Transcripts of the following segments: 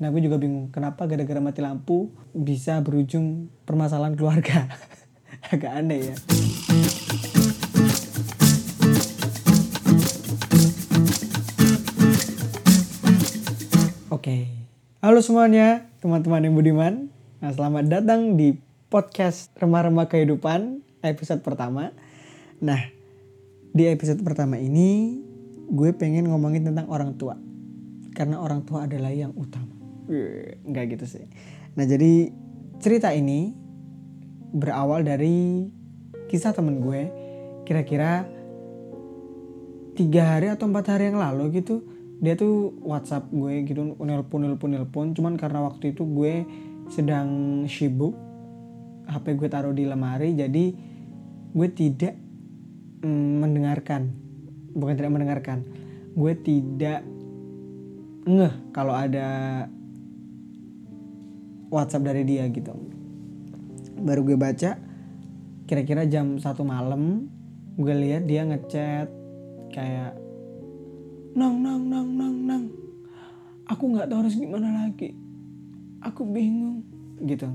Nah gue juga bingung kenapa gara-gara mati lampu bisa berujung permasalahan keluarga. Agak aneh ya. Oke, halo semuanya teman-teman yang budiman. Nah, selamat datang di podcast Remah-Remah Kehidupan episode pertama. Nah, di episode pertama ini gue pengen ngomongin tentang orang tua. Karena orang tua adalah yang utama. Enggak gitu sih. Nah, jadi cerita ini berawal dari kisah temen gue. Kira-kira tiga hari atau empat hari yang lalu gitu dia tuh WhatsApp gue gitu nelpon nelpon nelpon cuman karena waktu itu gue sedang sibuk HP gue taruh di lemari jadi gue tidak mm, mendengarkan bukan tidak mendengarkan gue tidak ngeh kalau ada WhatsApp dari dia gitu. Baru gue baca kira-kira jam satu malam gue lihat dia ngechat kayak nang nang nang nang nang. Aku nggak tahu harus gimana lagi. Aku bingung gitu.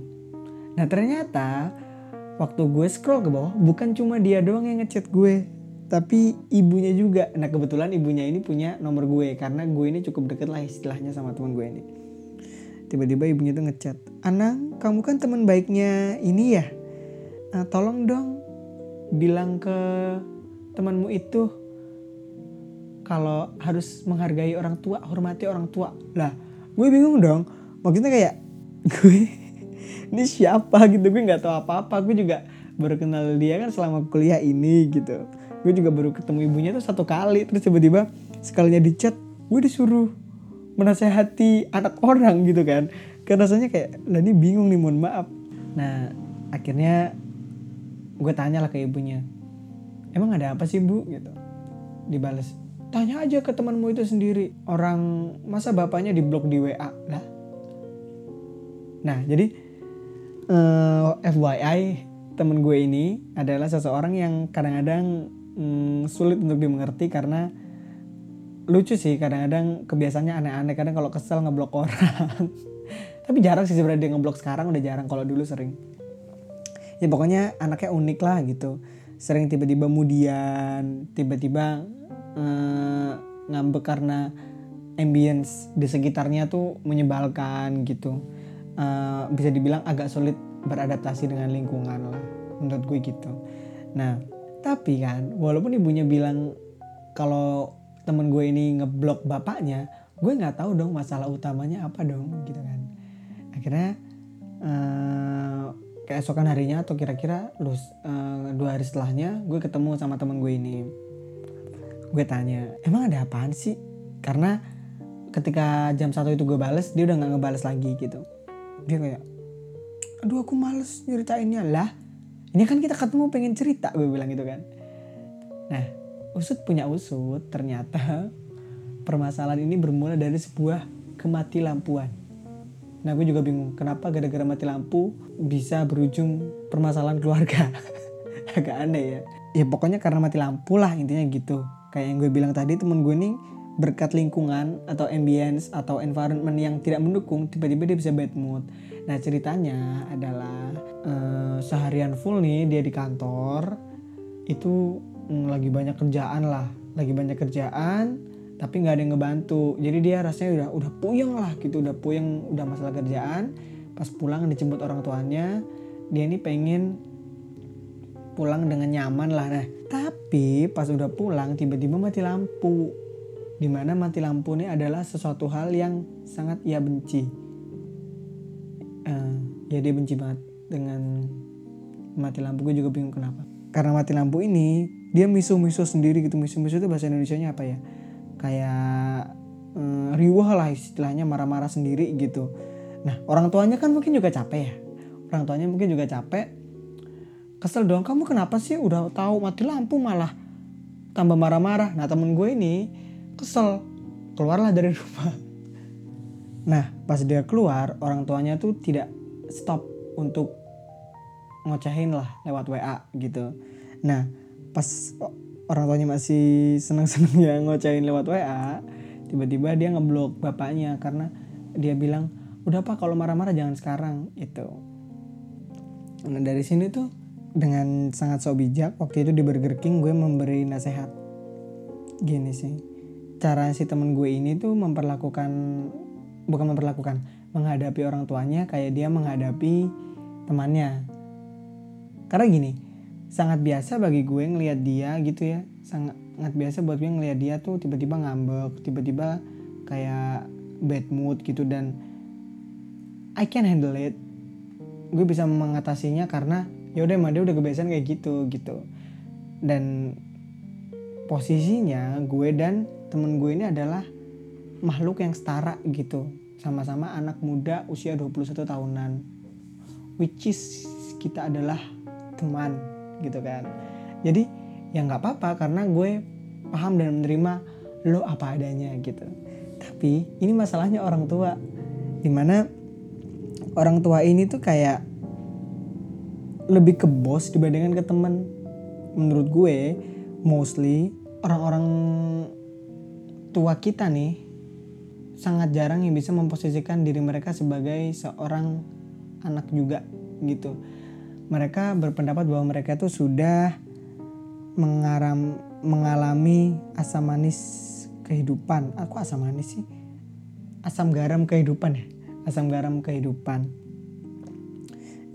Nah ternyata waktu gue scroll ke bawah bukan cuma dia doang yang ngechat gue tapi ibunya juga. Nah kebetulan ibunya ini punya nomor gue karena gue ini cukup deket lah istilahnya sama teman gue ini tiba-tiba ibunya tuh ngechat Anang kamu kan teman baiknya ini ya nah, tolong dong bilang ke temanmu itu kalau harus menghargai orang tua, hormati orang tua. Lah, gue bingung dong. Maksudnya kayak gue ini siapa gitu, gue nggak tahu apa-apa. Gue juga baru kenal dia kan selama kuliah ini gitu. Gue juga baru ketemu ibunya tuh satu kali, terus tiba-tiba sekalinya di chat, gue disuruh menasehati anak orang gitu kan. Karena rasanya kayak, lah ini bingung nih, mohon maaf. Nah, akhirnya gue tanya lah ke ibunya, emang ada apa sih bu? Gitu. Dibales tanya aja ke temanmu itu sendiri. Orang masa bapaknya diblok di WA lah. Nah jadi uh, eh, FYI temen gue ini adalah seseorang yang kadang-kadang mm, sulit untuk dimengerti karena lucu sih kadang-kadang kebiasaannya aneh-aneh kadang kalau kesel ngeblok orang. Tapi jarang sih sebenarnya dia ngeblok sekarang udah jarang kalau dulu sering. Ya pokoknya anaknya unik lah gitu. Sering tiba-tiba mudian tiba-tiba uh, ngambek karena ambience di sekitarnya tuh menyebalkan gitu. Uh, bisa dibilang agak sulit beradaptasi dengan lingkungan lah menurut gue gitu. Nah tapi kan walaupun ibunya bilang kalau temen gue ini ngeblok bapaknya gue nggak tahu dong masalah utamanya apa dong gitu kan. Akhirnya uh, keesokan harinya atau kira-kira lulus uh, dua hari setelahnya gue ketemu sama temen gue ini. Gue tanya emang ada apaan sih? Karena ketika jam satu itu gue bales dia udah nggak ngebales lagi gitu. Dia kayak aduh aku males nyeritainnya. Lah ini kan kita ketemu pengen cerita gue bilang gitu kan. Nah usut punya usut ternyata permasalahan ini bermula dari sebuah kemati lampuan. Nah gue juga bingung kenapa gara-gara mati lampu bisa berujung permasalahan keluarga? Agak aneh ya. Ya pokoknya karena mati lampu lah intinya gitu. Kayak yang gue bilang tadi temen gue nih berkat lingkungan atau ambience atau environment yang tidak mendukung tiba-tiba dia bisa bad mood. Nah ceritanya adalah uh, seharian full nih dia di kantor itu mm, lagi banyak kerjaan lah. Lagi banyak kerjaan tapi nggak ada yang ngebantu. Jadi dia rasanya udah udah puyeng lah gitu udah puyeng udah masalah kerjaan. Pas pulang dijemput orang tuanya dia ini pengen pulang dengan nyaman lah. Nah tapi pas udah pulang tiba-tiba mati lampu. Di mana mati lampu ini adalah sesuatu hal yang sangat ia benci. Uh, ya dia benci banget dengan mati lampu gue juga bingung kenapa. Karena mati lampu ini dia misu-misu sendiri gitu. Misu-misu itu bahasa Indonesia nya apa ya? Kayak uh, riwah lah istilahnya marah-marah sendiri gitu. Nah orang tuanya kan mungkin juga capek ya. Orang tuanya mungkin juga capek. Kesel dong kamu kenapa sih udah tahu mati lampu malah tambah marah-marah? Nah temen gue ini kesel. Keluarlah dari rumah. Nah pas dia keluar orang tuanya tuh tidak stop untuk ngocehin lah lewat WA gitu. Nah pas orang tuanya masih seneng-seneng ya ngocehin lewat WA tiba-tiba dia ngeblok bapaknya karena dia bilang udah pak kalau marah-marah jangan sekarang itu nah dari sini tuh dengan sangat so bijak waktu itu di Burger King gue memberi nasihat. Gini sih cara si temen gue ini tuh memperlakukan bukan memperlakukan menghadapi orang tuanya kayak dia menghadapi temannya. Karena gini sangat biasa bagi gue ngelihat dia gitu ya. Sangat sangat biasa buat gue ngelihat dia tuh tiba-tiba ngambek tiba-tiba kayak bad mood gitu dan I can handle it. Gue bisa mengatasinya karena ya udah emang dia udah kebiasaan kayak gitu gitu. Dan posisinya gue dan temen gue ini adalah makhluk yang setara gitu. Sama-sama anak muda usia 21 tahunan which is kita adalah teman gitu kan. Jadi ya nggak apa-apa karena gue paham dan menerima lo apa adanya gitu. Tapi ini masalahnya orang tua. Di mana orang tua ini tuh kayak lebih ke bos dibandingkan ke teman menurut gue mostly orang-orang tua kita nih sangat jarang yang bisa memposisikan diri mereka sebagai seorang anak juga gitu mereka berpendapat bahwa mereka tuh sudah mengaram mengalami asam manis kehidupan. Aku asam manis sih? Asam garam kehidupan ya? Asam garam kehidupan.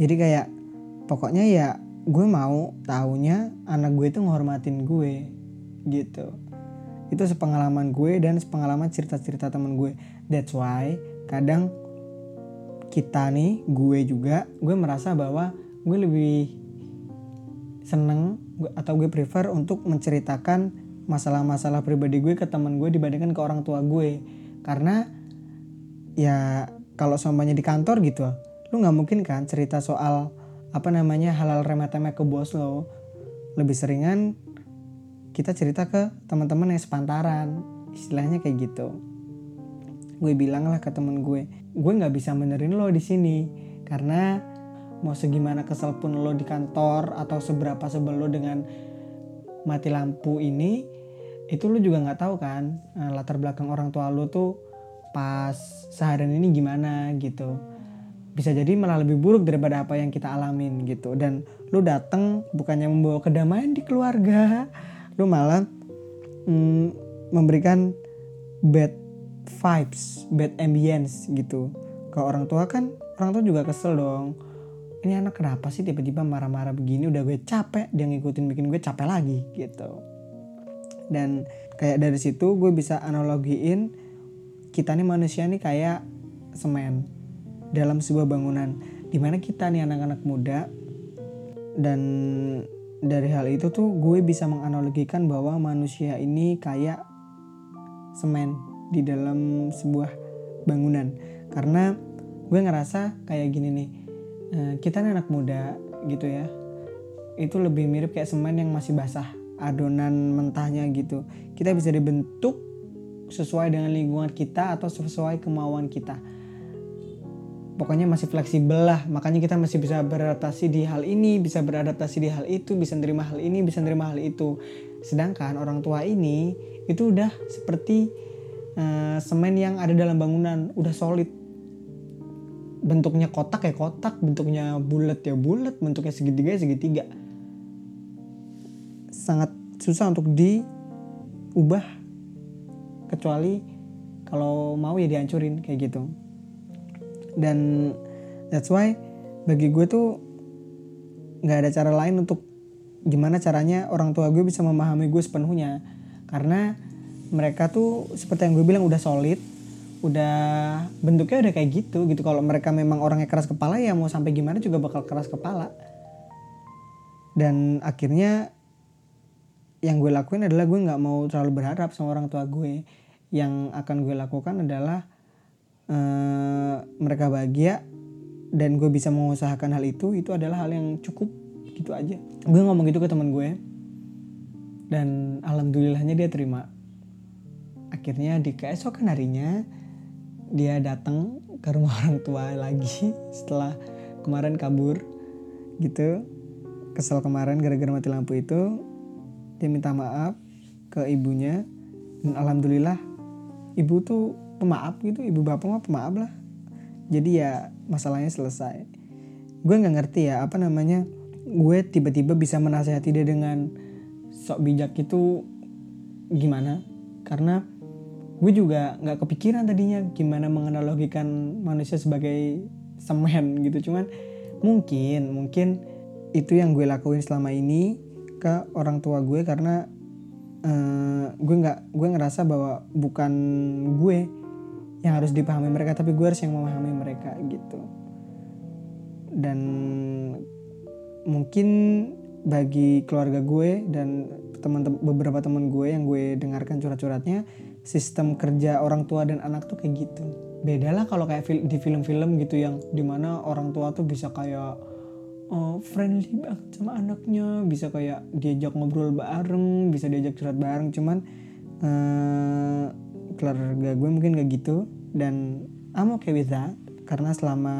Jadi kayak pokoknya ya gue mau taunya anak gue itu menghormatin gue gitu. Itu sepengalaman gue dan sepengalaman cerita-cerita temen gue. That's why kadang kita nih gue juga gue merasa bahwa gue lebih seneng atau gue prefer untuk menceritakan masalah-masalah pribadi gue ke teman gue dibandingkan ke orang tua gue. Karena ya kalau semuanya di kantor gitu lu nggak mungkin kan cerita soal apa namanya halal remeh-temeh ke bos lo. Lebih seringan kita cerita ke teman-teman yang sepantaran istilahnya kayak gitu. Gue bilang lah ke temen gue gue nggak bisa benerin lo di sini karena mau segimana kesel pun lo di kantor atau seberapa sebel lo dengan mati lampu ini itu lo juga nggak tahu kan nah, latar belakang orang tua lo tuh pas seharian ini gimana gitu. Bisa jadi malah lebih buruk daripada apa yang kita alamin gitu. Dan lo datang bukannya membawa kedamaian di keluarga lo malah mm, memberikan bad vibes bad ambience gitu. Ke orang tua kan orang tua juga kesel dong ini anak kenapa sih tiba-tiba marah-marah begini? Udah gue capek dia ngikutin bikin gue capek lagi gitu. Dan kayak dari situ gue bisa analogiin kita nih manusia nih kayak semen dalam sebuah bangunan di mana kita nih anak-anak muda. Dan dari hal itu tuh gue bisa menganalogikan bahwa manusia ini kayak semen di dalam sebuah bangunan. Karena gue ngerasa kayak gini nih Eh, kita anak muda gitu ya. Itu lebih mirip kayak semen yang masih basah adonan mentahnya gitu. Kita bisa dibentuk sesuai dengan lingkungan kita atau sesuai kemauan kita. Pokoknya masih fleksibel lah. Makanya kita masih bisa beradaptasi di hal ini bisa beradaptasi di hal itu bisa nerima hal ini bisa nerima hal itu. Sedangkan orang tua ini itu udah seperti uh, semen yang ada dalam bangunan udah solid bentuknya kotak ya kotak, bentuknya bulat ya bulat, bentuknya segitiga ya segitiga. Sangat susah untuk diubah kecuali kalau mau ya dihancurin kayak gitu. Dan that's why bagi gue tuh nggak ada cara lain untuk gimana caranya orang tua gue bisa memahami gue sepenuhnya karena mereka tuh seperti yang gue bilang udah solid udah bentuknya udah kayak gitu gitu. Kalau mereka memang orangnya keras kepala ya mau sampai gimana juga bakal keras kepala. Dan akhirnya yang gue lakuin adalah gue nggak mau terlalu berharap sama orang tua gue. Yang akan gue lakukan adalah uh, mereka bahagia dan gue bisa mengusahakan hal itu itu adalah hal yang cukup gitu aja. Gue ngomong gitu ke teman gue dan alhamdulillahnya dia terima. Akhirnya di keesokan harinya dia datang ke rumah orang tua lagi setelah kemarin kabur gitu. Kesel kemarin gara-gara mati lampu itu. Dia minta maaf ke ibunya dan alhamdulillah ibu tuh pemaaf gitu ibu bapak mah pemaaf lah. Jadi ya masalahnya selesai. Gue nggak ngerti ya apa namanya gue tiba-tiba bisa menasehati dia dengan sok bijak itu gimana? Karena gue juga nggak kepikiran tadinya gimana menganalogikan manusia sebagai semen gitu. Cuman mungkin mungkin itu yang gue lakuin selama ini ke orang tua gue karena uh, gue nggak gue ngerasa bahwa bukan gue yang harus dipahami mereka tapi gue harus yang memahami mereka gitu. Dan mungkin bagi keluarga gue dan teman beberapa teman gue yang gue dengarkan curhat-curhatnya sistem kerja orang tua dan anak tuh kayak gitu. Beda lah kalau kayak di film-film gitu yang di mana orang tua tuh bisa kayak oh, friendly banget sama anaknya. Bisa kayak diajak ngobrol bareng bisa diajak curhat bareng. Cuman uh, keluarga gue mungkin kayak gitu. Dan I'm okay with that. Karena selama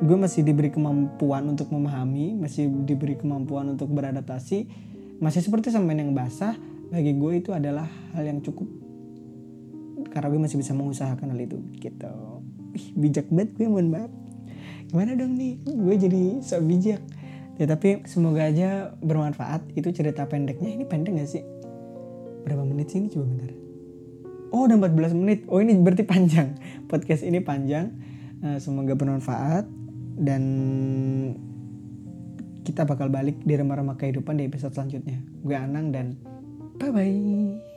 gue masih diberi kemampuan untuk memahami masih diberi kemampuan untuk beradaptasi masih seperti semen yang basah bagi gue itu adalah hal yang cukup. Karena gue masih bisa mengusahakan hal itu gitu. Ih, bijak banget gue mohon maaf. Gimana dong nih? Gue jadi so bijak. Ya tapi semoga aja bermanfaat. Itu cerita pendeknya. Ini pendek gak sih? Berapa menit sih ini? Coba bentar. Oh udah 14 menit. Oh ini berarti panjang. Podcast ini panjang. Uh, semoga bermanfaat. Dan kita bakal balik di remah-remah kehidupan di episode selanjutnya gue Anang dan Bye bye.